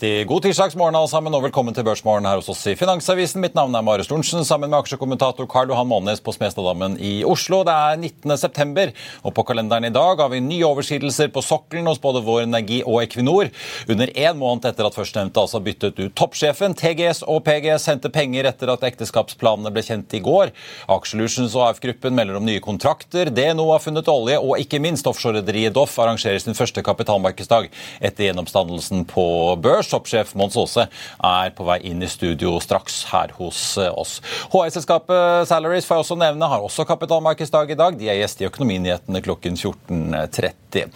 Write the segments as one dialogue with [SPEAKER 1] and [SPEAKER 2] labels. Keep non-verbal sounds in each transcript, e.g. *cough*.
[SPEAKER 1] Riktig god tirsdagsmorgen alle sammen, og velkommen til Børsmorgen her hos oss i Finansavisen. Mitt navn er Marius Lorentzen, sammen med aksjekommentator Karl Johan Månes på Smestadammen i Oslo. Det er 19. september, og på kalenderen i dag har vi nye overskridelser på sokkelen hos både Vår Energi og Equinor. Under én måned etter at førstnevnte altså byttet ut toppsjefen. TGS og PGS henter penger etter at ekteskapsplanene ble kjent i går. Aksjelutions og AF-gruppen melder om nye kontrakter. DNO har funnet olje, og ikke minst offshorerederiet Doff arrangerer sin første kapitalmarkedsdag etter gjennomstandelsen på børs. Toppsjef Mons Aase er på vei inn i studio straks her hos eh, oss. HI-selskapet Salaries får jeg også nevne, har også kapitalmarkedsdag i dag. De er gjest i Økonominyhetene klokken 14.30.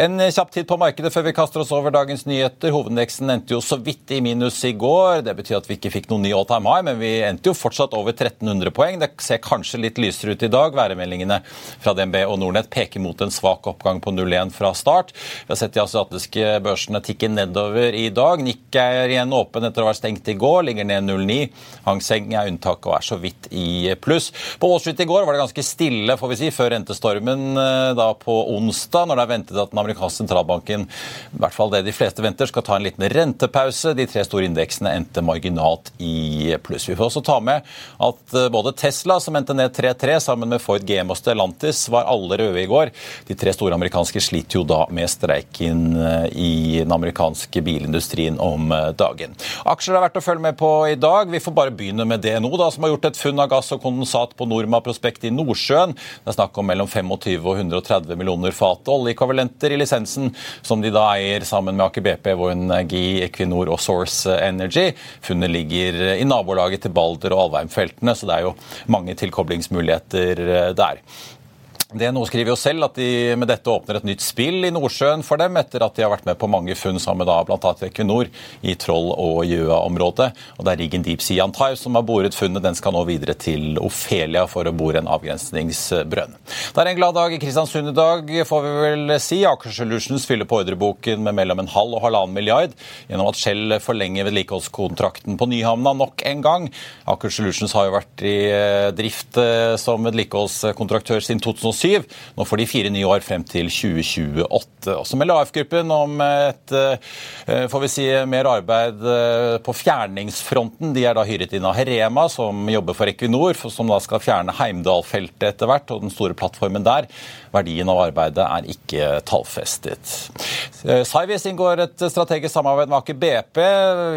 [SPEAKER 1] En kjapp tid på markedet før vi kaster oss over dagens nyheter. Hovedindeksen endte jo så vidt i minus i går. Det betyr at vi ikke fikk noen ny all time high, men vi endte jo fortsatt over 1300 poeng. Det ser kanskje litt lysere ut i dag. Værmeldingene fra DNB og Nordnett peker mot en svak oppgang på 0,1 fra start. Vi har sett de asiatiske børsene tikke nedover i dag dag. Nikkei er igjen åpen etter å ha vært stengt i går, ligger ned 0,9. Hang Seng er unntaket og er så vidt i pluss. På Wall i går var det ganske stille får vi si, før rentestormen eh, da på onsdag, når det er ventet at den amerikanske sentralbanken, i hvert fall det de fleste venter, skal ta en liten rentepause. De tre store indeksene endte marginalt i pluss. Vi får også ta med at eh, både Tesla, som endte ned 3-3, sammen med Ford GM og Stellantis, var alle røde i går. De tre store amerikanske sliter jo da med streiken eh, i den amerikanske bilindustrien industrien om eh, dagen. Aksjer er verdt å følge med på i dag. Vi får bare begynne med DNO, da, som har gjort et funn av gass og kondensat på Norma prospekt i Nordsjøen. Det er snakk om mellom 25 og 130 millioner fat oljeekvivalenter i lisensen, som de da eier sammen med Aker BP, Vår Equinor og Source Energy. Funnet ligger i nabolaget til Balder og Alvheim-feltene, så det er jo mange tilkoblingsmuligheter eh, der. DNO skriver jo selv at de med dette åpner et nytt spill i Nordsjøen for dem, etter at de har vært med på mange funn sammen med bl.a. Equinor i Troll- og Gjøa-området. Og Det er riggen Deep Sea Antar som har boret funnet. Den skal nå videre til Ofelia for å bore en avgrensningsbrønn. Det er en glad dag i Kristiansund i dag, får vi vel si. Aker Solutions fyller på ordreboken med mellom en halv og halvannen milliard gjennom at Shell forlenger vedlikeholdskontrakten på Nyhamna nok en gang. Aker Solutions har jo vært i eh, drift eh, som vedlikeholdskontraktør siden 2007 2007. Nå får de fire nye år frem til 2028. Også melder AF-gruppen om et eh, får vi si, mer arbeid eh, på fjerningsfronten. De er da hyret inn av Herema, som jobber for Equinor, som da skal fjerne Heimdal-feltet etter hvert, og den store plattformen der. Verdien av arbeidet er ikke tallfestet. Cyvis eh, inngår et strategisk samarbeid med Aker BP.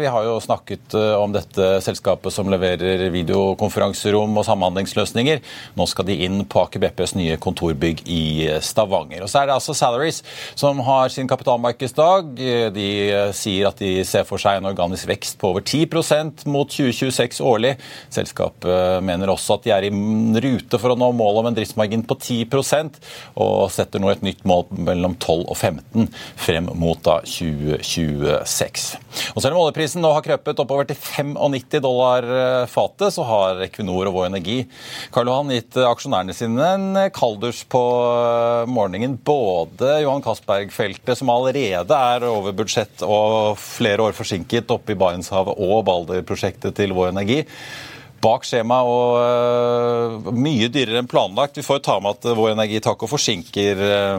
[SPEAKER 1] Vi har jo snakket om dette selskapet som leverer videokonferanserom og samhandlingsløsninger. Nå skal de inn på Aker BPs nye kontor kontorbygg i Stavanger. Og så er det altså Salaries som har sin kapitalmarkedsdag. De sier at de ser for seg en organisk vekst på over 10% mot 2026 årlig. Selskapet mener også at de er i rute for å nå målet om en driftsmargin på 10% og setter nå et nytt mål mellom 12 og 15 frem mot da 2026. Og Selv om oljeprisen nå har krøpet oppover til 95 dollar fatet, så har Equinor og Vår Energi Karl Johan, gitt aksjonærene sine en kald kalders på eh, morgenen. Både Johan Castberg-feltet, som allerede er over budsjett og flere år forsinket oppe i Barentshavet, og Balder-prosjektet til Vår Energi bak skjema og uh, mye dyrere enn planlagt. Vi får ta med at Vår Energi takker og forsinker uh,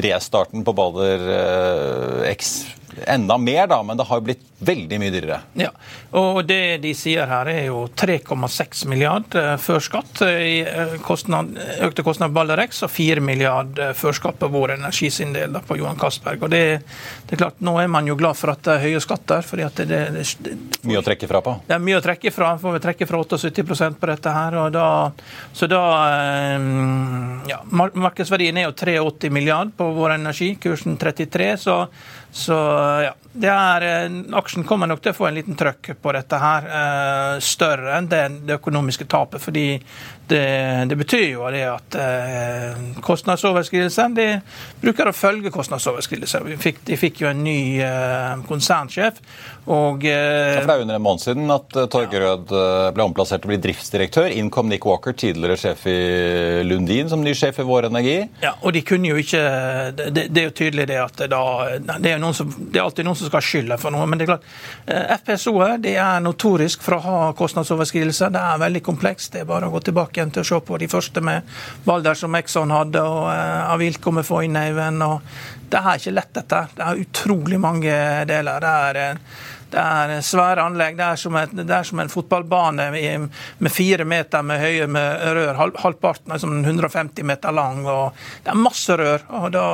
[SPEAKER 1] restarten på Balder X enda mer, da, men det har jo blitt veldig mye dyrere.
[SPEAKER 2] Ja, og det de sier her er jo 3,6 milliard eh, før skatt i kostnad, økte kostnader på Balderex og 4 milliard før skatt på vår energi sin del da, på Johan Castberg. Og det, det, er klart, Nå er man jo glad for at det er høye skatter. fordi at det, det, det
[SPEAKER 1] Mye å trekke fra på?
[SPEAKER 2] Det er mye å trekke fra. Får vi trekke fra 78% på dette her. og da, Så da ja, Markedsverdien er jo 83 milliard på vår energi, kursen 33. så så ja, er, eh, Aksjen kommer nok til å få en liten trøkk på dette her, eh, større enn det, det økonomiske tapet. fordi det, det, betyr jo det at eh, kostnadsoverskridelser de bruker å følge kostnadsoverskridelser. De fikk, de fikk jo en ny eh, konsernsjef. og...
[SPEAKER 1] Eh, det er under en måned siden at Torgerød Torger uh, ble omplassert til å bli driftsdirektør. Inn kom Nick Walker, tidligere sjef i Lundin, som ny sjef i Vår Energi.
[SPEAKER 2] Ja, og de kunne jo ikke Det, det er jo tydelig det at da det er, som, det er, alltid noen som skal ha skylda for noe. Men det er klart, eh, FPSO-er det er notorisk for å ha kostnadsoverskridelser. Det er veldig komplekst. Det er bare å gå tilbake igjen til å se på de første med Balder som Exxon hadde, og uh, Avilko med Foynhaven. Det er ikke lett, dette. Det er utrolig mange deler. Det er uh, det er svære anlegg. Det er som, et, det er som en fotballbane med fire meter med høye med rør. Halvparten er som 150 meter lang. og Det er masse rør, og da,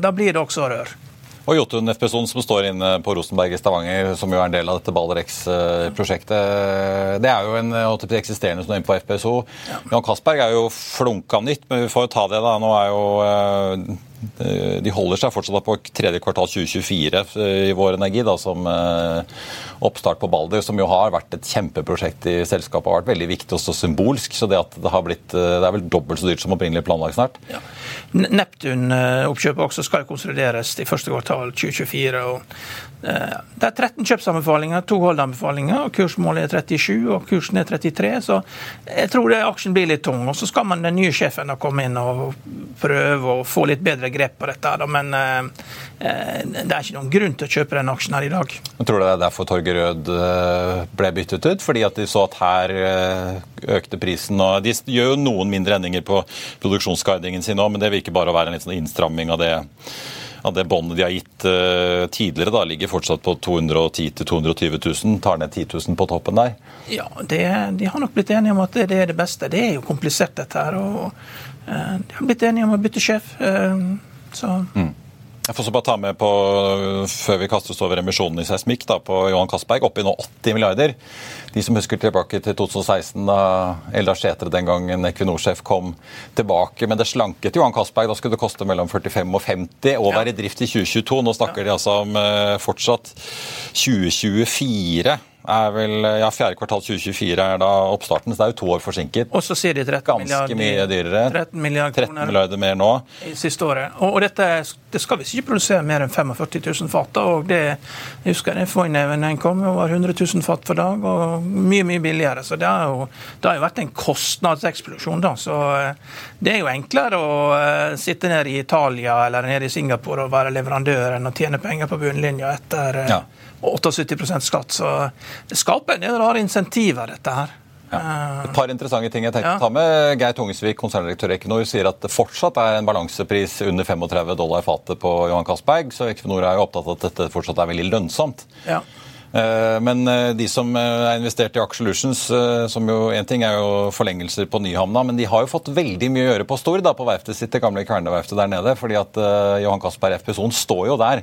[SPEAKER 2] da blir det også rør.
[SPEAKER 1] Og Jotun FPSON som står inne på Rosenberg i Stavanger, som jo er en del av dette Balder-X-prosjektet. Det er jo en eksisterende som er inne på FPSO. Ja. Jan Castberg er jo flunka nytt, men vi får jo ta det, da. Nå er jo eh, de holder seg fortsatt på tredje kvartal 2024 i Vår Energi da, som eh, oppstart på Balder, som jo har vært et kjempeprosjekt i selskapet. har vært veldig viktig og symbolsk. så Det at det har blitt, eh, det er vel dobbelt så dyrt som opprinnelig planlagt snart. Ja.
[SPEAKER 2] Neptun-oppkjøpet også skal jo konsolideres i første kvartal 2024. og Eh, det er 13 kjøpsanbefalinger, to holdanbefalinger, og kursmålet er 37 og kursen er 33. Så jeg tror det aksjen blir litt tung. Og så skal man den nye sjefen da komme inn og prøve å få litt bedre grep på dette. Da. Men eh, eh, det er ikke noen grunn til å kjøpe den aksjen her i dag.
[SPEAKER 1] Jeg tror du det er derfor Torger Rød ble byttet ut? Fordi at de så at her økte prisen? og De gjør jo noen mindre endringer på produksjonsguidingen sin òg, men det virker bare å være en litt sånn innstramming av det av det båndet de har gitt uh, tidligere, da, ligger fortsatt på 210 000-220 000. Tar ned 10 000 på toppen der?
[SPEAKER 2] Ja, det, de har nok blitt enige om at det, det, er det beste. Det er jo komplisert, dette her. og uh, De har blitt enige om å bytte sjef. Uh, så... Mm.
[SPEAKER 1] Jeg får så bare ta med på, Før vi kastes over emisjonen i seismikk da, på Johan Castberg, oppi nå 80 milliarder. De som husker tilbake til 2016, da Eldar Sætre den gangen Equinor-sjef kom tilbake med det slanket Johan Castberg. Da skulle det koste mellom 45 og 50 og være i drift i 2022. Nå snakker de altså om uh, fortsatt 2024 er vel ja, Fjerde kvartal 2024 er da oppstarten, så det er jo to år forsinket.
[SPEAKER 2] Og så sier de 13
[SPEAKER 1] Ganske mye dyrere.
[SPEAKER 2] 13 milliarder,
[SPEAKER 1] 13 milliarder mer nå.
[SPEAKER 2] I siste året. Og, og dette det skal visst ikke produsere mer enn 45 000 fat. og det, jeg husker det Foyneven kom, var 100 000 fat for dag, og mye mye billigere. Så det har jo, det har jo vært en kostnadseksplosjon. da, så eh, Det er jo enklere å uh, sitte nede i Italia eller nede i Singapore og være leverandør enn å tjene penger på bunnlinja etter uh, ja 78% skatt. Så det skaper en del rare insentiver, dette her.
[SPEAKER 1] Ja. Et par interessante ting jeg tenkte ja. å ta med. Geir Tungesvik, konserndirektør i Equinor, sier at det fortsatt er en balansepris under 35 dollar fatet på Johan Castberg, så Equinor er jo opptatt av at dette fortsatt er veldig lønnsomt. Ja. Eh, men eh, de som eh, er investert i Aker som jo en ting er jo forlengelser på Nyhamna, men de har jo fått veldig mye å gjøre på Stord, da, på verftet sitt, det gamle Kværnerverftet der nede. fordi at Johan Castberg FPSON står jo der.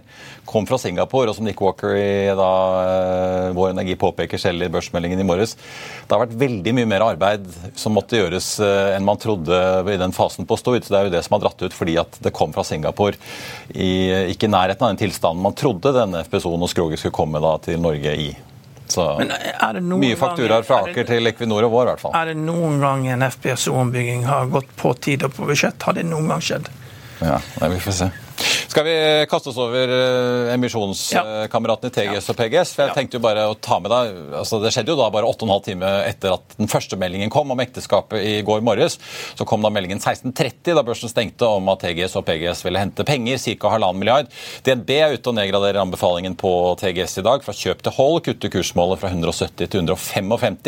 [SPEAKER 1] Kom fra Singapore, og som Nick Walker i da, Vår Energi påpeker selv i børsmeldingen i morges, det har vært veldig mye mer arbeid som måtte gjøres enn man trodde i den fasen på Stord. Så det er jo det som har dratt ut fordi at det kom fra Singapore i ikke nærheten av den tilstanden man trodde denne FPSON og skroget skulle komme da til Norge Norge i. Så mye fakturaer fra Aker til Equinor og vår, i hvert fall.
[SPEAKER 2] Er det noen gang en FPSO-ombygging har gått på tid og på budsjett? Har det noen gang skjedd?
[SPEAKER 1] Ja, det vi får se. Skal vi kaste oss over eh, emisjonskameratene TGS og PGS? For jeg tenkte jo bare å ta med deg, altså Det skjedde jo da bare 8,5 timer etter at den første meldingen kom om ekteskapet i går morges. Så kom da meldingen 16.30 da børsen stengte om at TGS og PGS ville hente penger, ca. halvannen milliard. DNB er ute og nedgraderer anbefalingen på TGS i dag fra kjøp til hold, kutter kursmålet fra 170 til 155.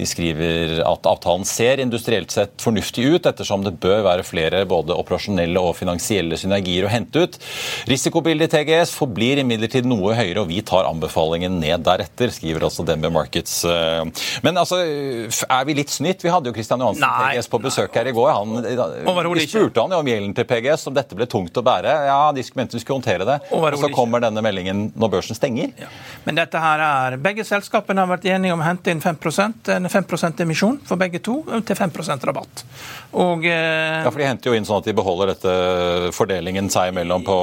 [SPEAKER 1] De skriver at avtalen ser industrielt sett fornuftig ut, ettersom det bør være flere både operasjonelle og finansielle synergier å hente ut. Ut. Risikobildet i TGS forblir imidlertid noe høyere, og vi tar anbefalingen ned deretter, skriver altså DNB Markets. Men altså, er vi litt snytt? Vi hadde jo Christian Johansen Nei, TGS på besøk her i går. Han, vi spurte han jo om gjelden til PGS, om dette ble tungt å bære. Ja, de mente vi skulle håndtere det. Og så kommer denne meldingen når børsen stenger. Ja.
[SPEAKER 2] Men dette her er Begge selskapene har vært enige om å hente inn 5 en 5% emisjon for begge to, til 5% rabatt.
[SPEAKER 1] Og, eh, ja, for De henter jo inn sånn at de beholder dette fordelingen seg imellom på,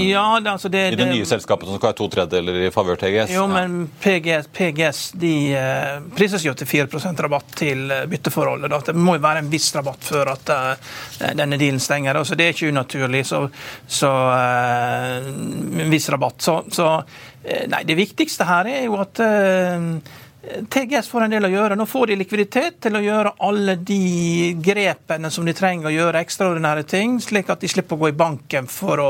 [SPEAKER 2] ja, det, altså det,
[SPEAKER 1] i det, nye selskapet som skal ha to tredjedeler i favør TGS?
[SPEAKER 2] Jo, men PGS, PGS de eh, prises jo til 4 rabatt til eh, bytteforholdet. Da. Det må jo være en viss rabatt før at denne dealen stenger. Så det er ikke unaturlig. Så, så en viss rabatt. Så, så nei, det viktigste her er jo at TGS får en del å gjøre. Nå får de likviditet til å gjøre alle de grepene som de trenger å gjøre, ekstraordinære ting, slik at de slipper å gå i banken for å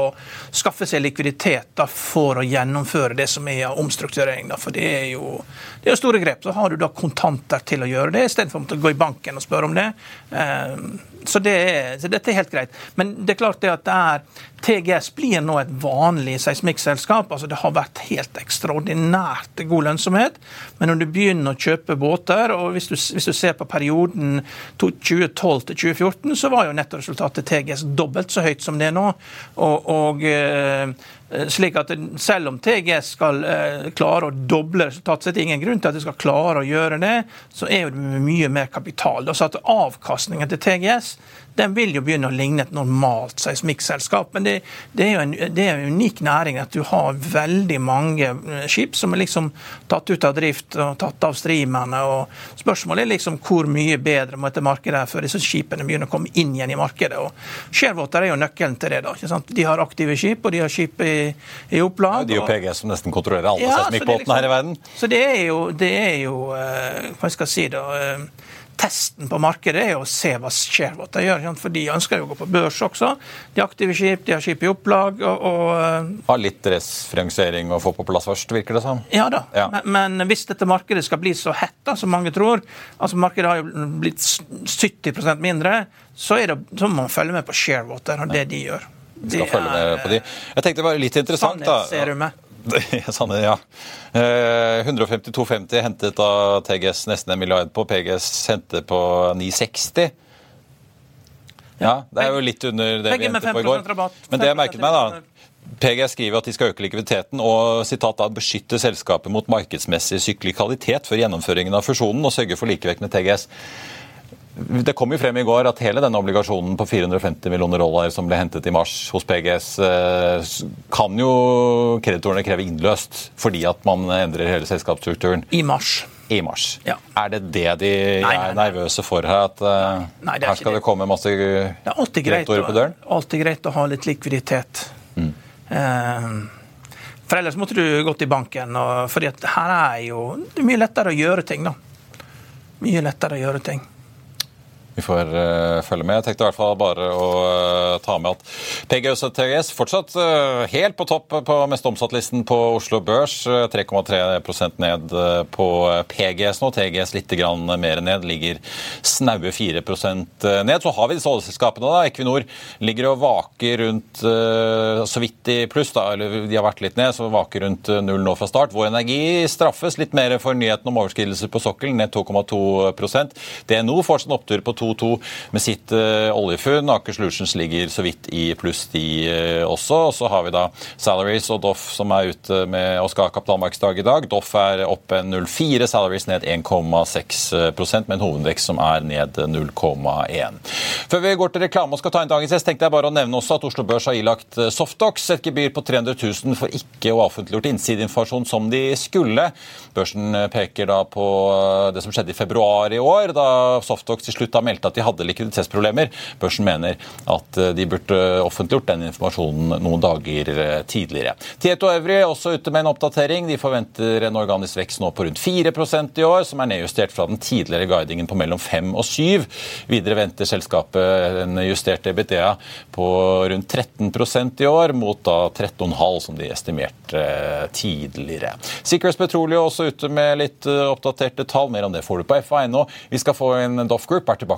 [SPEAKER 2] skaffe seg likviditet da, for å gjennomføre det som er omstrukturering. Da. For det er, jo, det er jo store grep. Så har du da kontanter til å gjøre det, istedenfor å gå i banken og spørre om det. Så, det er, så, dette er helt greit. Men det er klart det at det er, TGS blir nå et vanlig seismikkselskap. Altså det har vært helt ekstraordinært god lønnsomhet. Men når du begynner å kjøpe båter, og hvis du, hvis du ser på perioden 2012 til 2014, så var jo nettoresultatet TGS dobbelt så høyt som det er nå. Og, og eh, slik at Selv om TGS skal eh, klare å doble resultatet, sitt, ingen grunn til at de skal klare å gjøre det. Så er det mye mer kapital. Så at Avkastningen til TGS den vil jo begynne å ligne et normalt seismikkselskap. Men det, det, er jo en, det er en unik næring at du har veldig mange eh, skip som er liksom tatt ut av drift og tatt av streamerne. og Spørsmålet er liksom hvor mye bedre må dette markedet er før disse skipene begynner å komme inn igjen i markedet. og Sharewater er jo nøkkelen til det. da, ikke sant? De har aktive skip, og de har skip i, i opplag.
[SPEAKER 1] Ja, de og PGS som nesten kontrollerer alle ja, seismikkbåtene liksom, her i verden.
[SPEAKER 2] Så det er jo, det er jo uh, hva skal jeg si da, uh, testen på markedet er å se hva Sharewater gjør, for De ønsker jo å gå på børs også. De har aktive skip, de har skip i opplag. og, og
[SPEAKER 1] eh, Har litt refinansiering å få på plass først, virker det som?
[SPEAKER 2] Ja da, ja. Men, men, hvis dette markedet skal bli så hett da, som mange tror, altså markedet har jo blitt 70% mindre, så, det, så, må man følge med på Sharewater og det de gjør.
[SPEAKER 1] Vi skal følge med på de. Jeg tenkte det var litt interessant da. Sånn, ja. 152,50 eh, hentet av TGS nesten en milliard på. PGS hentet på 960. Ja, det er jo litt under det vi hentet på i går. Men det jeg merket meg, da PGS skriver at de skal øke likviditeten og sitat da, beskytte selskapet mot markedsmessig syklikalitet for gjennomføringen av fusjonen og sørge for likevekt med TGS. Det kom jo frem i går at hele denne obligasjonen på 450 millioner dollar som ble hentet i mars hos PGS, eh, kan jo kreditorene kreve innløst fordi at man endrer hele selskapsstrukturen.
[SPEAKER 2] I mars.
[SPEAKER 1] I mars. Ja. Er det det de nei, nei, nei. er nervøse for her? At uh, her skal det. det komme masse kreditorer på døren?
[SPEAKER 2] Det er alltid greit å ha litt likviditet. Mm. Uh, for ellers måtte du gått i banken. Og, fordi her er jo det er mye lettere å gjøre ting, da. Mye lettere å gjøre ting.
[SPEAKER 1] Vi får uh, følge med. Jeg tenkte i hvert fall bare å uh, ta med at PGS og TGS fortsatt uh, helt på topp på mest omsatt-listen på Oslo Børs. 3,3% ned på PGS nå. TGS litt mer ned, ligger snaue 4% ned. Så har vi disse oljeselskapene. da. Equinor ligger og vaker rundt så vidt i pluss, da, eller de har vært litt ned, så vaker rundt null nå fra start. Vår Energi straffes litt mer for nyheten om overskridelser på sokkelen, ned 2,2% DNO får sin opptur på 2 2-2 med sitt uh, oljefunn. Aker Solutions ligger så vidt i pluss, de uh, også. Og så har vi da Salaries og Doff som er ute med og skal ha kapitalmarkedsdag i dag. Doff er opp en 0,4, Salaries ned 1,6 med en hovedvekst som er ned 0,1. Før vi går til reklame og skal ta inn dagens gjest, tenkte jeg bare å nevne også at Oslo Børs har ilagt eh, Softox et gebyr på 300 000 for ikke å ha offentliggjort innsideinformasjon som de skulle. Børsen peker da på det som skjedde i februar i år, da Softox til slutt da meldte meldte at de hadde likviditetsproblemer. Børsen mener at eh, de burde offentliggjort den informasjonen noen dager eh, tidligere. Tieto Evry er også ute med en oppdatering. De forventer en organisk vekst nå på rundt 4% i år, som er nedjustert fra den tidligere guidingen på mellom 5 og 7. Videre venter selskapet en justert EBITDA på rundt 13% i år, mot da 13,5 som de estimerte eh, tidligere. Secrets Petroleum også ute med litt oppdaterte tall. Mer om det får du på FA.no. Vi skal få en Doff Group, er tilbake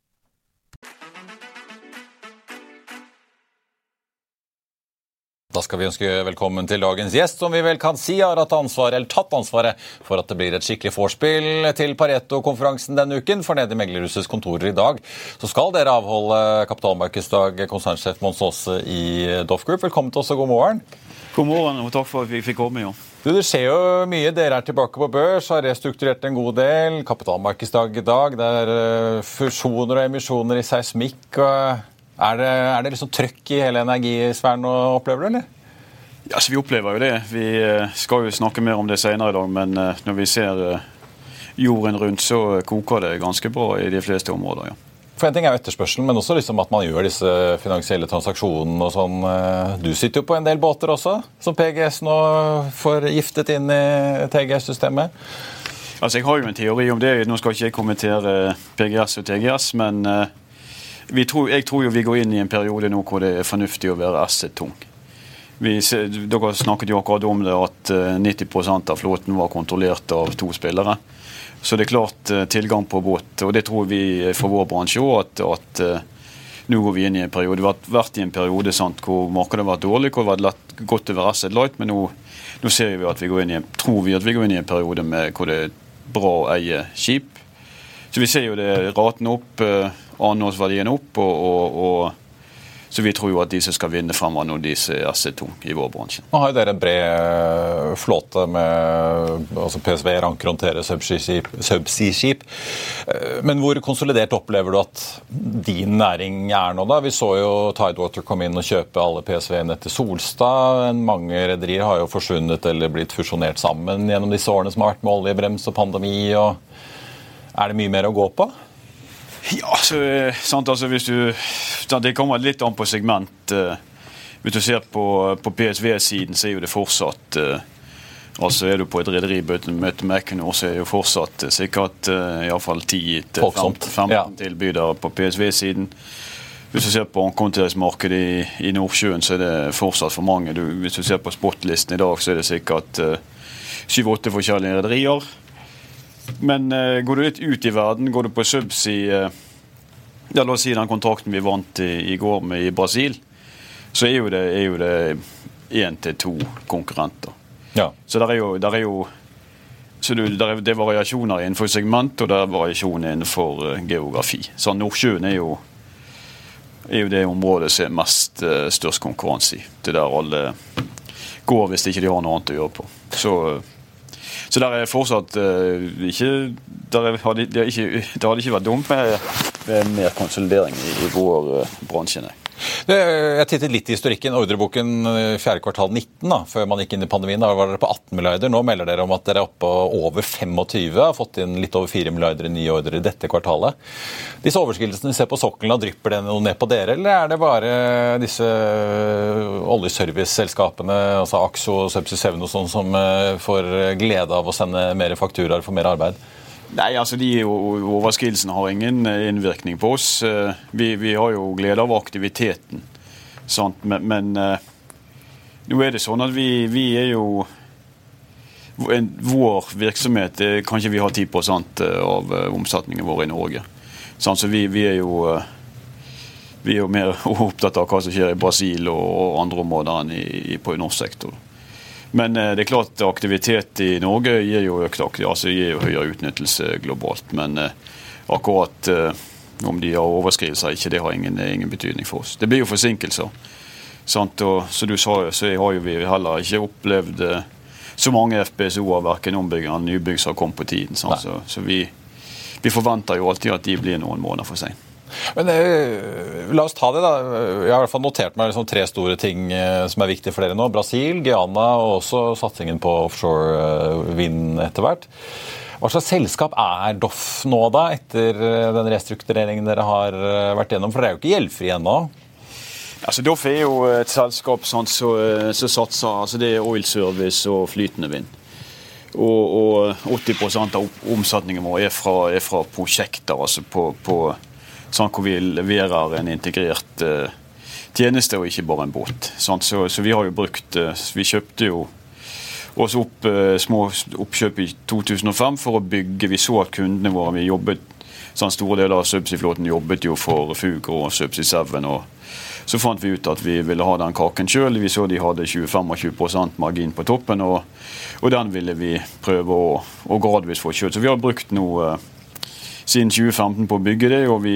[SPEAKER 1] Da skal vi ønske velkommen til dagens gjest, som vi vel kan si har ansvar, eller tatt ansvaret for at det blir et skikkelig vorspiel til Pareto-konferansen denne uken. For nede i meglerhusets kontorer i dag så skal dere avholde kapitalmarkedsdag, konsernsjef Mons Aase i Doff Group. Velkommen til oss og god morgen.
[SPEAKER 3] God morgen, og takk for at vi fikk komme. ja.
[SPEAKER 1] Du, Det skjer jo mye. Dere er tilbake på børs, har restrukturert en god del. Kapitalmarkedsdag i dag. Det er eh, fusjoner og emisjoner i seismikk. og er det, er det liksom trøkk i hele energisfæren nå, opplever du, eller?
[SPEAKER 3] Ja, altså, Vi opplever jo det. Vi eh, skal jo snakke mer om det senere i dag, men eh, når vi ser eh, jorden rundt, så koker det ganske bra i de fleste områder. ja.
[SPEAKER 1] For En ting er jo etterspørselen, men også liksom at man gjør disse finansielle transaksjonene. og sånn. Du sitter jo på en del båter også, som PGS nå får giftet inn i TGS-systemet.
[SPEAKER 3] Altså, Jeg har jo en teori om det. Nå skal ikke jeg kommentere PGS og TGS, men tror, jeg tror jo vi går inn i en periode nå hvor det er fornuftig å være asset-tung. Dere snakket jo akkurat om det at 90 eh, av flåten var kontrollert av to spillere. Så det er klart eh, tilgang på båt. Og det tror vi for vår bransje òg, at, at eh, nå går vi inn i en periode. Vi har vært i en periode sant, hvor markedet har vært dårlig, hvor det har vært godt å være asset light, men nå, nå ser vi at vi går inn i en, tror vi at vi går inn i en periode med, hvor det er bra å eie skip. Så vi ser jo det raten opp annenårsverdien opp. og, og, og så vi tror jo at de som skal vinne fremover nå, de som er AC2 i vår bransje.
[SPEAKER 1] Nå har jo dere en bred eh, flåte med altså PSV, Ranker håndterer subsea-skip. Eh, men hvor konsolidert opplever du at din næring er nå, da? Vi så jo Tidewater komme inn og kjøpe alle PSV-ene til Solstad. Mange rederier har jo forsvunnet eller blitt fusjonert sammen gjennom disse årene som har vært med oljebrems og pandemi. og Er det mye mer å gå på?
[SPEAKER 3] Ja, så, eh, sant, altså hvis du, Det kommer litt an på segment. Eh, hvis du ser på, på PSV-siden, så er jo det fortsatt eh, altså Er du på et rederimøte med Equinor, så er det jo fortsatt sikkert uh, iallfall 10-15 ja. tilbydere på PSV-siden. Hvis du ser på ankomsteringsmarkedet i, i, Nordsjøen, så er det fortsatt for mange. Du, hvis du ser på spotlisten i dag, så er det sikkert syv-åtte uh, forskjellige rederier. Men uh, går du litt ut i verden, går du på subsea uh, ja, La oss si den kontrakten vi vant i, i går med i Brasil, så er jo det, er jo det én til to konkurrenter. Ja. Så der er jo, der er jo så du, der er, Det er variasjoner innenfor segment, og det er variasjoner innenfor uh, geografi. Så Nordsjøen er jo, er jo det området som er mest størst konkurranse i. Det der alle går hvis ikke de har noe annet å gjøre på. Så så der er fortsatt uh, ikke der har *laughs* det, ikke, det ikke vært dumt med, med mer konsolidering i, i vår uh, bransje. Nei.
[SPEAKER 1] Jeg tittet litt i historikken. Ordreboken eh, fjerde kvartal 19, da, før man gikk inn i pandemien. Da var dere på 18 milliarder. Nå melder dere om at dere er oppe over 25. Har fått inn litt over 4 milliarder i nye ordre i dette kvartalet. Disse overskridelsene vi ser på sokkelen, drypper det noe ned på dere, eller er det bare disse oljeserviceselskapene, altså Axo og Subsea Seven og sånn, som får glede av å sende mer fakturaer for mer arbeid?
[SPEAKER 3] Nei, altså de Overskridelsene har ingen innvirkning på oss. Vi, vi har jo glede av aktiviteten. Sant? Men, men nå er det sånn at vi, vi er jo Vår virksomhet Kanskje vi har 10 av omsetningen vår i Norge. Sant? Så vi, vi er jo vi er jo mer *laughs* opptatt av hva som skjer i Brasil og andre områder enn i, på norsk sektor. Men eh, det er klart aktivitet i Norge gir jo økt altså gir jo høyere utnyttelse globalt. Men eh, akkurat eh, om de har overskridelser ikke, det har ingen, ingen betydning for oss. Det blir jo forsinkelser. Sant? Og som du sa, så har jo vi heller ikke opplevd så mange FPSO-er, verken ombygging eller nybygg, som har kommet på tiden. Så, så vi, vi, forventer jo alltid at de blir noen måneder for seint.
[SPEAKER 1] Men eh, La oss ta det. da. Jeg har i hvert fall notert meg liksom tre store ting eh, som er viktige for dere nå. Brasil, Guyana og også satsingen på offshore eh, vind etter hvert. Hva slags selskap er Doff nå, da, etter eh, den restruktureringen dere har eh, vært gjennom? For dere er jo ikke gjeldfrie ennå?
[SPEAKER 3] Altså, Doff er jo et selskap som satser altså Det er oil service og flytende vind. Og, og 80 av omsetningen vår er fra, er fra prosjekter altså på, på sånn hvor vi leverer en integrert uh, tjeneste og ikke bare en båt. Sånn, så, vi har jo brukt uh, Vi kjøpte jo oss opp uh, små oppkjøp i 2005 for å bygge. Vi så at kundene våre vi jobbet, sånn Store deler av subsea-flåten jobbet jo for Fugro og Subsea 7. og så fant vi ut at vi ville ha den kaken sjøl. Vi så de hadde 20-25 margin på toppen, og, og, den ville vi prøve å, å gradvis få kjøtt. Så vi har brukt nå siden 2015 på å bygge det, og vi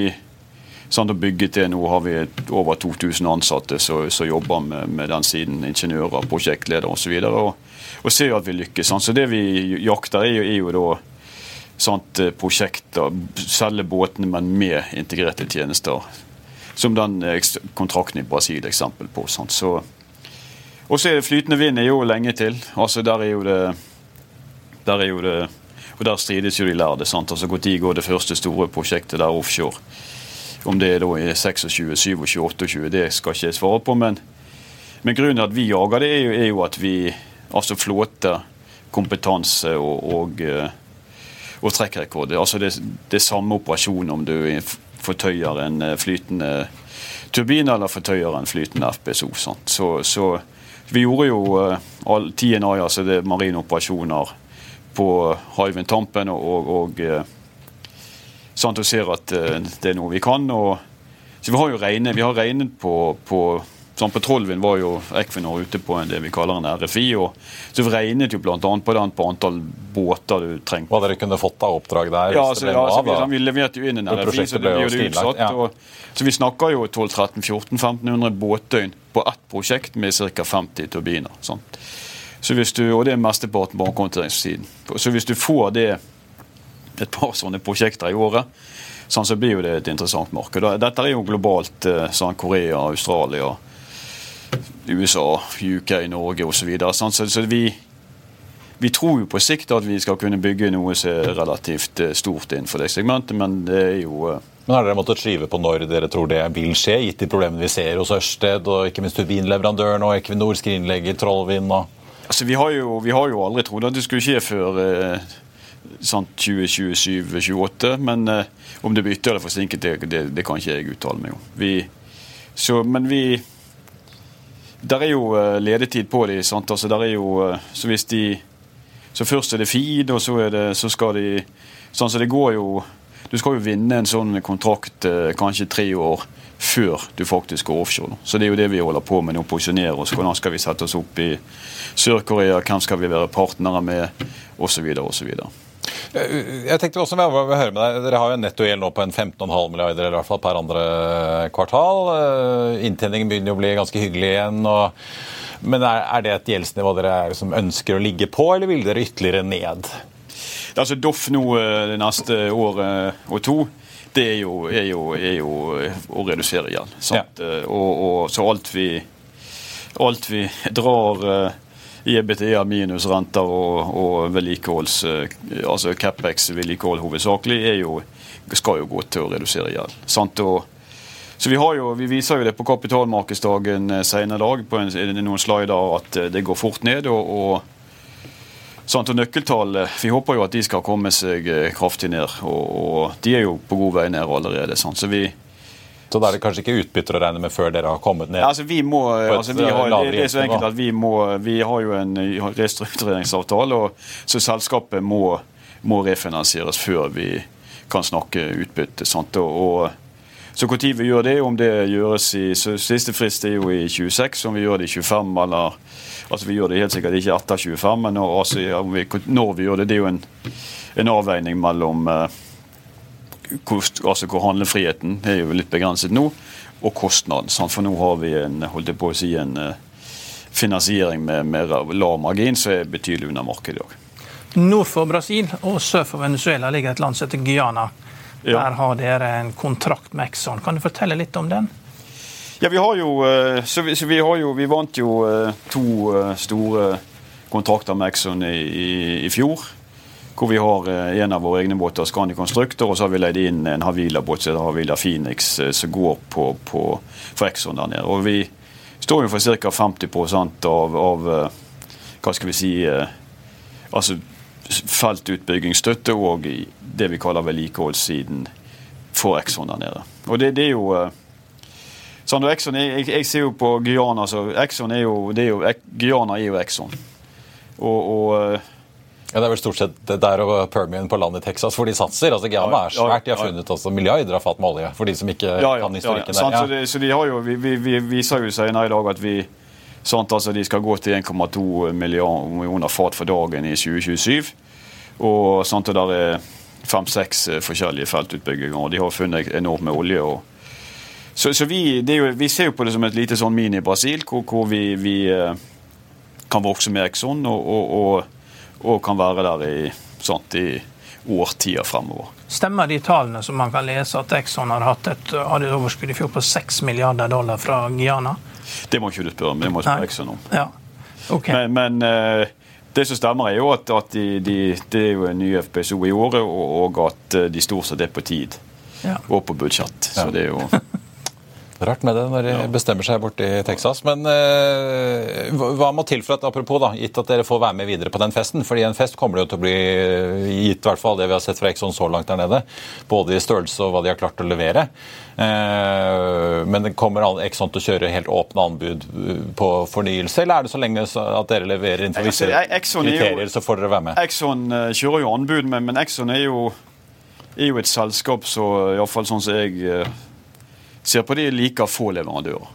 [SPEAKER 3] Sant, og bygget det Nå har vi over 2000 ansatte som jobber med, med, den siden. Ingeniører, prosjektledere osv. Og, så og, og ser at vi lykkes. Sant? Så det vi jakter, er jo, er jo da sant, prosjekter, selge båtene, men med integrerte tjenester. Som den kontrakten i Brasil eksempel på. Sant? Så, og så er det flytende vind er jo lenge til. Altså Der er jo det, der er jo det og Der strides jo de lærde. sant? Altså Når går det første store prosjektet der offshore? Om det er da i 26, 27, 28, det skal ikke jeg svare på. Men, men grunnen til at vi jager det, er jo, er jo at vi altså flåter kompetanse og, og, eh, og trekkrekord. Altså det, det er samme operasjon om du fortøyer en eh, flytende turbin eller fortøyer en flytende FPSO. Så, så vi gjorde jo uh, all, TNI, altså det marine operasjoner, på Hywind Tampen og, og uh, at du ser at uh, det er noe vi kan. Og, så Vi har jo regnet, vi har regnet på, på sånn På Trollvind var jo Equinor ute på en, det vi kaller en RFI. og så Vi regnet jo bl.a. på den på antall båter du trengte.
[SPEAKER 1] Hva dere kunne fått av oppdrag der?
[SPEAKER 3] Ja, så, ja så vi, vi, leverte jo inn en RFI, så det ble jo utsatt. Ja. Og, så vi snakker jo 1200-1500 båtdøgn på ett prosjekt med ca. 50 turbiner. Sånn. Så hvis du, og det er mesteparten på håndteringssiden. Så hvis du får det et par sånne prosjekter i året, sånn så blir jo det et interessant marked. Dette er jo globalt. Eh, sånn Korea, Australia, USA, UK, Norge osv. Så, videre, sånn, så, så vi, vi tror jo på sikt at vi skal kunne bygge noe som er relativt eh, stort innenfor det segmentet, men det er jo eh,
[SPEAKER 1] men Har dere måttet skrive på når dere tror det vil skje, gitt de problemene vi ser hos Ørsted og ikke minst turbinleverandøren og Equinor skrinlegger Trollvind? og...
[SPEAKER 3] Altså, vi, har jo, vi har jo aldri trodd at det skulle skje før eh, 2027-2028. Men eh, om det blir ytterligere forsinket, det, det, det, kan ikke jeg uttale meg om. Vi, så, men vi Der er jo eh, ledetid på de, sant? Altså, der er jo, eh, så hvis de så Først er det feed, og så, det, så skal de sånn så det går jo Du skal jo vinne en sånn kontrakt eh, kanskje tre år før du faktisk går offshore. Så det er jo det vi holder på med nå. Posisjonere oss. Hvordan skal vi sette oss opp i Sør-Korea? Hvem skal vi være partnere med? Osv. osv.
[SPEAKER 1] Eh, jeg tenkte også, jeg vil høre med deg, Dere har jo en nettogjeld nå på en 15,5 milliarder eller i hvert fall per andre kvartal. Eh, inntjeningen begynner jo å bli ganske hyggelig igjen. Og, men er, er, det et gjeldsnivå dere liksom ønsker å ligge på, eller vil dere ytterligere ned?
[SPEAKER 3] Altså Doff nå eh, det neste året og to, det er jo, er jo, er jo å redusere gjeld. Ja. Og, og, så alt vi, alt vi drar EBTA minus renter og, og vedlikeholds eh, Altså Capex-vedlikehold hovedsakelig jo, skal jo gå til å redusere gjeld. Så vi, jo, vi, viser jo det på kapitalmarkedsdagen eh, senere dag på en, noen slider at eh, det går fort ned. og, og Sant, og nøkkeltall, Vi håper jo at de skal komme seg kraftig ned, og, og de er jo på god vei ned allerede. Sant? Så vi,
[SPEAKER 1] så da er det kanskje ikke utbytter å regne med før dere har kommet ned?
[SPEAKER 3] Altså vi må, altså vi har, det, er så enkelt at vi, må, vi har jo en restruktureringsavtale, og så selskapet må, må refinansieres før vi kan snakke utbytte. Sant? Og, og så når vi gjør det, om det gjøres i så Siste frist er jo i 26, om vi gjør det i 25 eller altså Vi gjør det helt sikkert ikke etter 25, men når, altså, vi, når vi gjør det, det er jo en, en avveining mellom uh, hvor, altså hvor handlefriheten er jo litt begrenset nå, og kostnaden. Sant? For nå har vi en, holdt jeg på å si, en uh, finansiering med, med lav margin som er betydelig under markedet i dag.
[SPEAKER 2] Nord for Brasil og sør for Venezuela ligger et land som heter Guyana. Ja. Der har dere en kontrakt med Exxon. Kan du fortelle litt om den?
[SPEAKER 3] Ja, Vi har jo, eh, så vi, så vi, har jo, vi vant jo eh, to eh, store kontrakter med Exxon i, i, i fjor. Hvor vi har en av våre egne båter, Scandi Constructor, og så har vi leid inn en Havila-båt som heter Havila Phoenix, som går på, på, Exxon der nede. Og vi står jo for ca. 50% av, av hva skal vi si altså feltutbyggingsstøtte og det vi kaller vedlikeholdssiden for Exxon der nede. Og det, det er jo sånn sånn, Exxon, jeg, jeg, ser jo på Guyana så Exxon er jo, det er jo Guyana er jo Exxon. Og, og
[SPEAKER 1] eh, ja, Det er vel stort sett det der og Permian på landet i Texas hvor de satser. altså Guyana er svært. De har funnet også milliarder av fat med olje, for de som ikke kan historikken
[SPEAKER 3] ja, ja. der. Så, det, så de har jo, vi, vi, vi viser jo senere i dag at vi sant, altså de skal gå til 1,2 millioner fat for dagen i 2027. Og, sant, og der er fem-seks forskjellige feltutbygginger, og de har funnet enormt med olje. og så, så vi, jo, vi, ser jo på det som et lite sånn mini-Brasil, hvor, hvor, vi, vi eh, kan vokse med Exxon og, og, og, og, kan være der i, sånt, i årtier fremover.
[SPEAKER 2] Stemmer de tallene som man kan lese at Exxon har hatt et, hadde et overskudd i fjor på 6 milliarder dollar fra Guyana?
[SPEAKER 3] Det må ikke du spørre om, det må du spørre Exxon om.
[SPEAKER 2] Ja. Okay.
[SPEAKER 3] Men, men uh, det som stemmer, er jo at, at de, de, det er jo en ny FPSO i året, og, og at eh, de stort sett er på tid. Ja. Og på budsjett. Så det er jo *laughs*
[SPEAKER 1] Rart med det når de bestemmer seg borte i Texas. Men eh, hva må til for at apropos da, gitt at dere får være med videre på den festen? fordi en fest kommer det jo til å bli gitt, i hvert fall det vi har sett fra Exxon så langt der nede. Både i størrelse og hva de har klart å levere. Eh, men kommer Exxon til å kjøre helt åpne anbud eh, på fornyelse, eller er det så lenge at dere leverer innenfor visse kriterier, så får dere være med?
[SPEAKER 3] Exxon uh, kjører jo anbud, men, men Exxon er jo, er jo et selskap så iallfall sånn som jeg ser på det, liker få leverandører.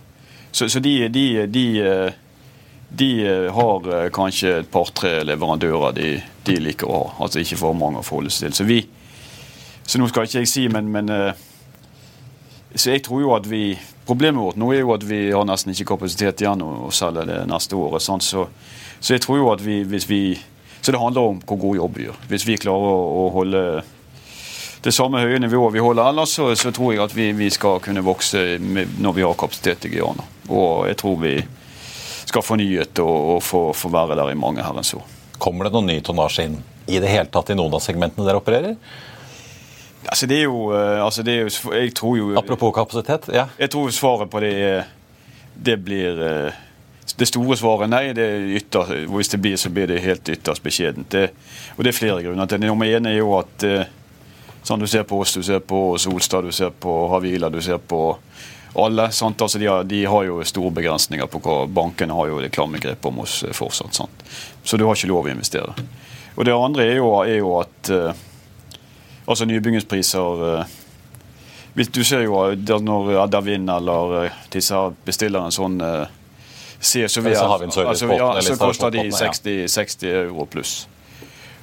[SPEAKER 3] Så, så de, de, de, de, har eh, kanskje et par-tre leverandører de, de, liker å ha. Altså ikke for mange å forholde seg til. Så vi Så nå skal ikke jeg si, men, men eh, så jeg tror jo at vi Problemet vårt nå er jo at vi har nesten ikke kapasitet igjen å selge det neste året. Så, så, jeg tror jo at vi, hvis vi Så det handler om hvor god jobb vi gjør. Hvis vi klarer å, å holde det samme høye nivået vi holder ellers, så, så tror jeg at vi, vi, skal kunne vokse med, når vi har kapasitet i Guyana. Og jeg tror vi skal fornyet og, og få, få være der i mange herrens år.
[SPEAKER 1] Kommer det noen ny tonnasje inn i det hele tatt i noen av segmentene dere opererer?
[SPEAKER 3] Altså det er jo, eh, altså det er jo jeg tror jo,
[SPEAKER 1] Apropos kapasitet? ja.
[SPEAKER 3] Jeg tror svaret på det, det blir eh, det store svaret nei. det er ytter, Hvis det blir, så blir det helt ytterst beskjedent. Det, og det er flere grunner. Det nummer én er jo at eh, Sånn, du ser på oss, du ser på Solstad, du ser på Havila, du ser på alle. Altså, de, har, de, har, jo store begrensninger på hva bankene har jo det klamme grepet om oss eh, fortsatt. Sant? Så du har ikke lov å investere. Og Det andre er jo, er jo at uh, altså nybyggingspriser uh, Du ser jo når Adavin eller uh, disse bestiller en sånn uh, CSOV, altså, ja, så koster de 60, 60 euro pluss.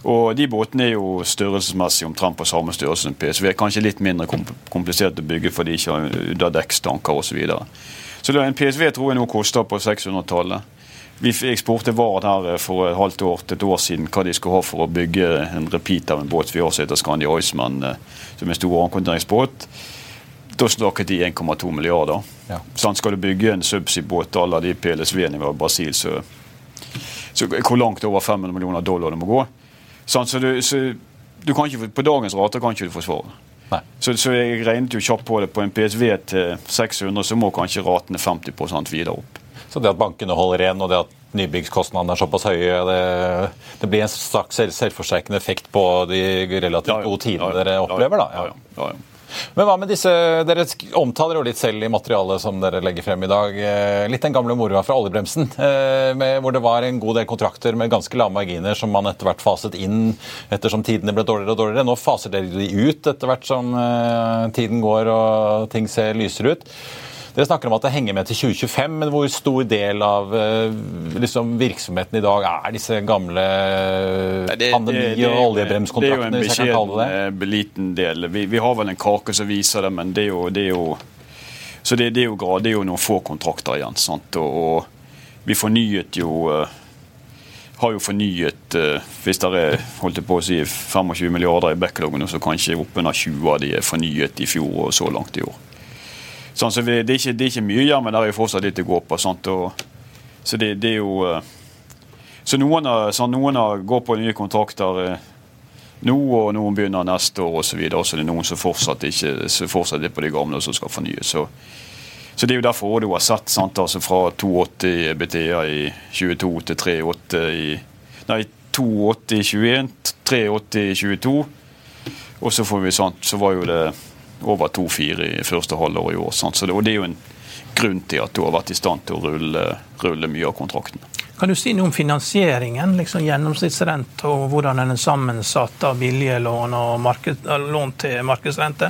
[SPEAKER 3] Og De båtene er jo størrelsesmessig omtrent på samme størrelse som PSV. Kanskje litt mindre komplisert å bygge fordi de ikke har underdekkstanker osv. Så, videre. så en PSV tror jeg nå koster på 600-tallet. Vi spurte Vard her eh, for et halvt år til et år siden hva de skulle ha for å bygge en repeat av en båt vi har som heter Scandi Iceman, eh, som er en stor ankontineringsbåt. Da snakket de 1,2 milliarder. Ja. Sånn skal du bygge en subsea-båt à la de PLSV-ene i Brasil, så, så hvor langt over 500 millioner dollar det må gå. Sånn, så du, så du kan ikke, På dagens rater kan ikke du forsvare. Så, så, jeg regnet jo kjapt på det. På en PSV til 600 så må kanskje ratene 50% videre opp.
[SPEAKER 1] Så det at bankene holder igjen, og det at nybyggskostnadene er såpass høye, det, det blir en slags selvforsterkende effekt på de relativt gode tidene dere opplever, da?
[SPEAKER 3] Ja, ja, ja.
[SPEAKER 1] Men hva med disse, Dere omtaler jo litt selv i materialet som dere legger frem i dag. Eh, litt den gamle moroa fra oljebremsen, eh, med, hvor det var en god del kontrakter med ganske lave marginer som man etter hvert faset inn ettersom tidene ble dårligere og dårligere. Nå faser dere de ut etter hvert som eh, tiden går og ting ser lysere ut. Dere snakker om at det henger med til 2025, men hvor stor del av eh, liksom, virksomheten i dag er disse gamle pandemi- og oljebremskontraktene?
[SPEAKER 3] det? Er jo en beskjeden liten del. Vi, vi, har vel en kake som viser det, men det er jo, det er jo så det, det, er jo det er jo noen få kontrakter igjen. sant? Og, og vi fornyet jo uh, har jo fornyet Hvis det er holdt på å si 25 milliarder i backloggen, så kanskje oppunder 20 av de er fornyet i fjor og så langt i år. Sånn, så vi, det, er ikke, det, er ikke, mye igjen, men det er jo fortsatt litt å gå på. Sånt, Og, så det, det, er jo eh, Så noen, så noen går på nye kontrakter eh, nå, og noen begynner neste år osv. Og, så, og så det er noen som fortsatt ikke som fortsatt er på de gamle og som skal fornyes. Så, så, det er jo derfor du har sett sant? Altså fra 280 BTA i 22 til 38 i Nei, 280 i 21, 380 i 22. Og så får vi sånn, så var jo det over 2-4 i første halvår i år. Sant? Så det, og det er jo en grunn til at du har vært i stand til å rulle, rulle mye av kontrakten.
[SPEAKER 2] Kan du si noe om finansieringen, liksom gjennomsnittsrente, og hvordan den er sammensatt av billige lån og marked, lån til markedsrente?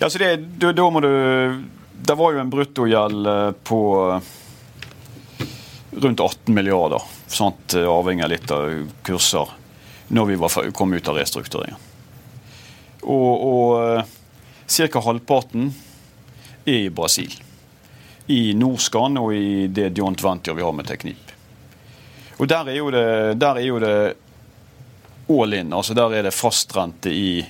[SPEAKER 3] Ja, så det, da, da må du Det var jo en bruttogjeld eh, på rundt 18 milliarder, sant? avhengig av litt av kurser, når vi var, kom ut av restruktureringen. Og, og eh, Ca. halvparten er i Brasil. I Norskan og i det joint venture vi har med Teknip. Og Der er jo det, der er jo det all in. altså Der er det fastrente i,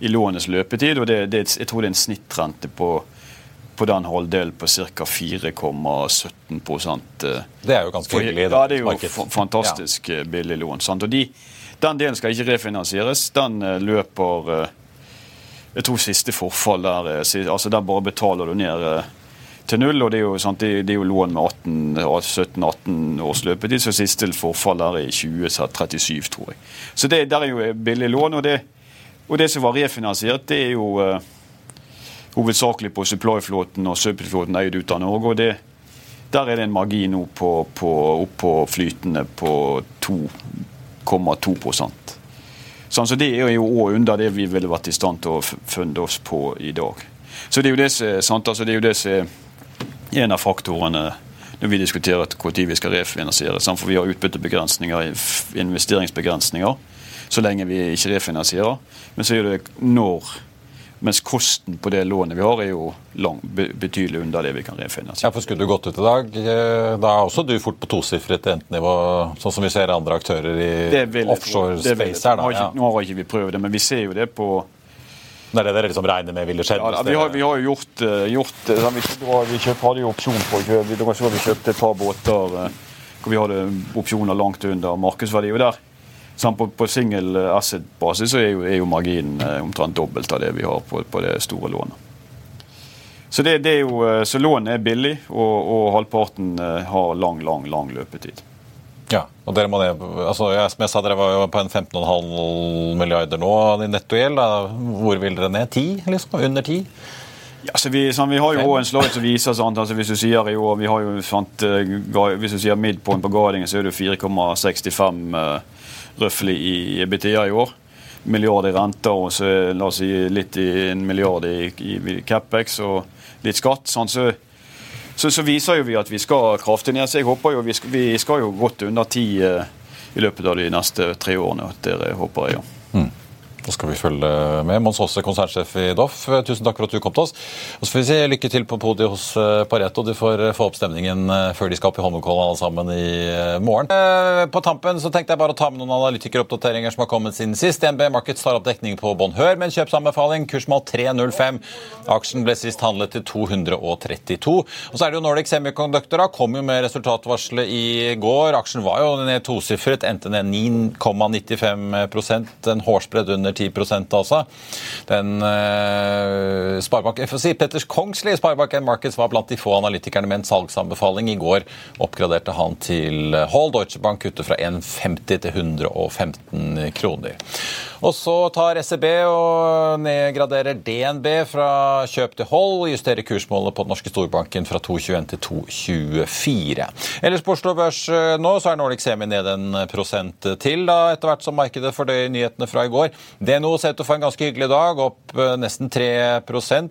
[SPEAKER 3] i lånets løpetid. og det, det, Jeg tror det er en snittrente på, på den halvdelen på ca. 4,17
[SPEAKER 1] eh, Det er jo ganske hyggelig.
[SPEAKER 3] Ja, det er jo fantastisk ja. Eh, billig lån. Sant? Og de, Den delen skal ikke refinansieres. Den eh, løper jeg tror siste forfall der eh, altså Der bare betaler du ned eh, til null. og Det er jo, sant, det, er jo lån med 17-18 års løpetid, så siste forfall der er i 2037, tror jeg. Så det, der er jo billig lån. Og det, og det som var refinansiert, det er jo uh, hovedsakelig på supply-flåten og subflåten eid ut av Norge. og det der er det en margin nå på, på, opp på flytende på 2,2 Sånn, så Det er jo òg under det vi ville vært i stand til å funde oss på i dag. Så Det er jo det som altså, er jo det en av faktorene når vi diskuterer når vi skal refinansiere. Sant? For vi har utbyttebegrensninger, investeringsbegrensninger, så lenge vi ikke refinansierer. Men så er det når mens kosten på det lånet vi har, er jo lang, betydelig under det vi kan refinansiere.
[SPEAKER 1] Ja, for Skulle du gått ut i dag, eh, da er også du fort på tosifret rentenivå, sånn som vi ser andre aktører i offshore space her. Da.
[SPEAKER 3] Ja. Nå har ikke vi prøvd det, men vi ser jo det på
[SPEAKER 1] det er det dere liksom regner med ville skjedd?
[SPEAKER 3] Ja, vi, har, vi, har, jo gjort, uh, gjort uh, vi, vi kjøpt, hadde jo opsjon på å kjøpe vi, vi kjøpte et par båter hvor vi hadde opsjoner langt under markedsverdi. og der Sånn, på, på single asset-basis så er jo, er jo, marginen eh, omtrent dobbelt av det vi har på, på det store lånet. Så, det, det er jo, eh, så lånet er billig, og, og, halvparten eh, har lang, lang, lang løpetid.
[SPEAKER 1] Ja, og dere må ned, altså, Som jeg sa, dere var jo på en 15,5 milliarder nå i nettogjeld. Hvor vil dere ned? 10? Liksom? Under 10?
[SPEAKER 3] Ja, så vi, sånn, vi, har jo en slide som viser sånn, altså Hvis du sier i år, vi har jo, sånt, hvis du sier midpoint på guidingen, så er det 4,65 røftlig i EBTA i år. Milliard i renter og så la oss si litt i en milliard i, i, Capex og litt skatt. Sånn, så, så, så, viser jo vi at vi skal kraftig ned. Så jeg håper jo vi skal, vi skal jo godt under ti uh, i løpet av de neste tre årene. Det håper jeg, ja.
[SPEAKER 1] Da skal vi følge med. Mons Aase, konsernsjef i Doff, tusen takk for at du kom til oss. Og så får vi si lykke til på podiet hos eh, Pareto. Du får eh, få opp stemningen eh, før de skal opp i Holmenkollen alle sammen i morgen. På tampen så tenkte jeg bare å ta med noen analytikeroppdateringer som har kommet siden sist. DNB Markets tar opp dekning på Bonheur med en kjøpsanbefaling. Kursmål 305. Aksjen ble sist handlet til 232. Og så er det jo Nordic Semiconductor. da, Kom jo med resultatvarselet i går. Aksjen var jo ned tosifret, endte ned 9,95% en hårsbredd under under 10 altså. Den eh, Sparebank FSI, Petters Kongsli Sparebank Markets var blant de få analytikerne med en salgsanbefaling. I går oppgraderte han til Hall Deutsche Bank kutter fra 1,50 til 115 kroner. Og så tar SEB og nedgraderer DNB fra kjøp til hold. Justerer kursmålet på den norske storbanken fra 2,21 til 2,24. Ellers på Oslo Børs eh, nå så er Nordic Semi ned en prosent til, da, etter hvert som markedet fordøyer nyhetene fra i går. DNO ser ut til å få en ganske hyggelig dag, opp eh, nesten 3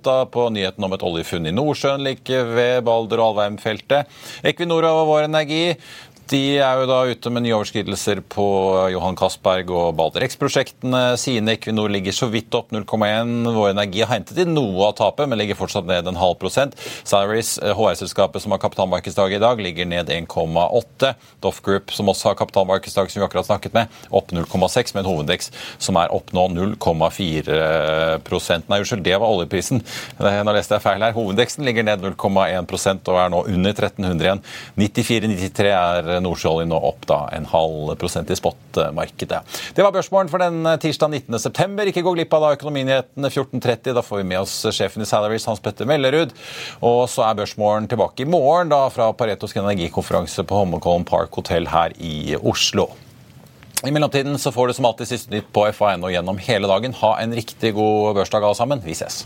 [SPEAKER 1] da, på nyheten om et oljefunn i Nordsjøen like ved Balder- og Alvheim-feltet. Equinor og Vår Energi de er jo da ute med nye overskridelser på Johan Castberg og Balder X-prosjektene. Sine Equinor ligger så vidt opp 0,1. Vår Energi har hentet inn noe av tapet, men ligger fortsatt ned en halv prosent. Salaries, HR-selskapet eh, som har kapitalmarkedsdag i dag, ligger ned 1,8. Doff Group, som også har kapitalmarkedsdag, som vi akkurat snakket med, opp 0,6, med en hovedvekst som er opp nå 0,4% Nei, unnskyld, det var oljeprisen. Nå leste jeg feil her. Hovedveksten ligger ned 0,1% og er nå under 1300 igjen. 94-93 er nordsjøolje nå opp da en halv prosent i spotmarkedet. Det var børsmålen for den tirsdag 19.9. Ikke gå glipp av da økonominyhetene 14.30. Da får vi med oss sjefen i Salaries, Hans Petter Mellerud. Og så er børsmålen tilbake i morgen da fra Paretos energikonferanse på Holmenkollen Park hotell her i Oslo. I mellomtiden så får du som alltid siste nytt på FA.no gjennom hele dagen. Ha en riktig god børsdag alle sammen. Vi ses.